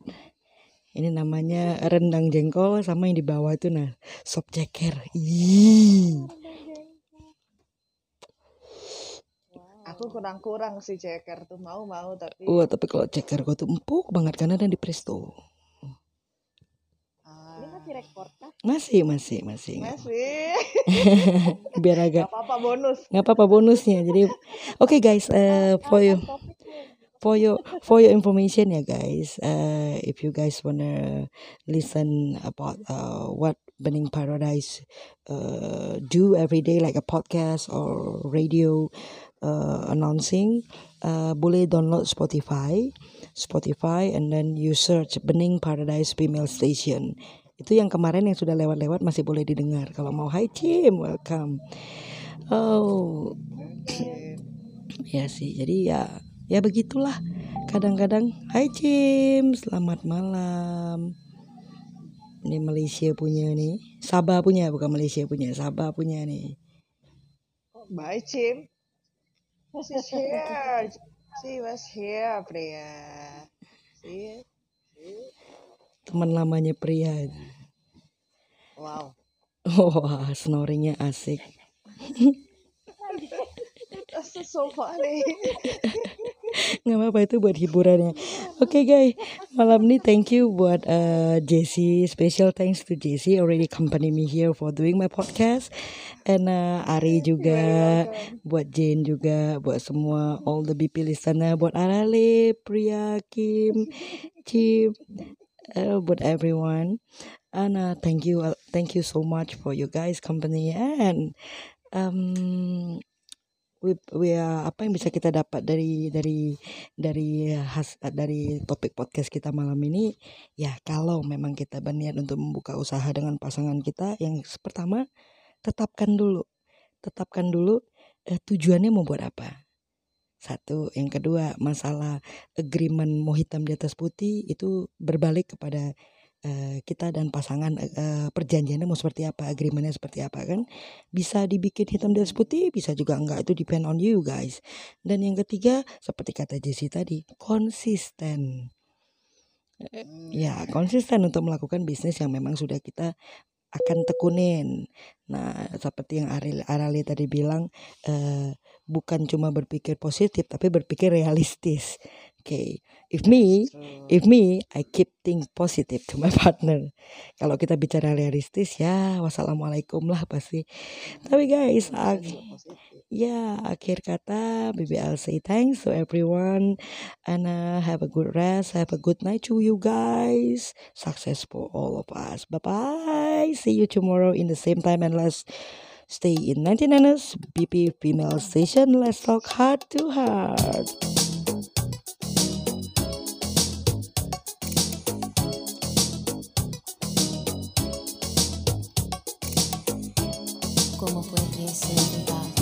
Ini namanya rendang jengkol sama yang di bawah itu nah sop ceker. Ih. Aku kurang-kurang sih ceker tuh mau mau tapi wah tapi kalau ceker gua tuh empuk banget karena ada di presto masih rekor kah? masih masih masih masih biar agak gak apa-apa bonus. nggak apa-apa bonusnya jadi oke guys eh for you for your for your information ya guys uh, if you guys wanna listen about uh, what Bening Paradise uh, do every day like a podcast or radio uh, announcing uh, boleh download Spotify Spotify and then you search Bening Paradise Female Station itu yang kemarin yang sudah lewat-lewat masih boleh didengar kalau mau Hi Tim welcome oh ya sih jadi ya ya begitulah kadang-kadang Hai Cim selamat malam ini Malaysia punya nih Sabah punya bukan Malaysia punya Sabah punya nih Bye Cim. She's here. She was here, Priya. See? Teman lamanya pria. Wow. wah snoringnya asik. That's so funny. nggak apa-apa itu buat hiburannya. Oke guys. Malam ini thank you buat uh, Jesse. Special thanks to Jesse. Already accompany me here for doing my podcast. And uh, Ari juga buat Jane juga buat semua all the BP listener buat Arale Priya Kim Chip uh, buat everyone. And uh, thank you uh, thank you so much for you guys company. And um we, we are- apa yang bisa kita dapat dari dari dari has dari topik podcast kita malam ini? Ya kalau memang kita berniat untuk membuka usaha dengan pasangan kita yang pertama tetapkan dulu. Tetapkan dulu eh, tujuannya mau buat apa satu yang kedua masalah agreement mau hitam di atas putih itu berbalik kepada eh, kita dan pasangan eh, perjanjiannya mau seperti apa, agreementnya seperti apa kan? Bisa dibikin hitam dan putih, bisa juga enggak itu depend on you guys. Dan yang ketiga seperti kata Jesse tadi konsisten. Eh, Ya konsisten untuk melakukan bisnis yang memang sudah kita akan tekunin. Nah seperti yang Aril Arali tadi bilang eh, bukan cuma berpikir positif tapi berpikir realistis. Oke, if me, if me, I keep think positive to my partner. Kalau kita bicara realistis ya, wassalamualaikum lah pasti. Tapi guys, ak- ya akhir kata, baby I'll say thanks to everyone and uh, have a good rest, have a good night to you guys. Success for all of us. Bye bye. See you tomorrow in the same time and let's stay in 99ers BP Female Station. Let's talk heart to heart. Yes, everybody.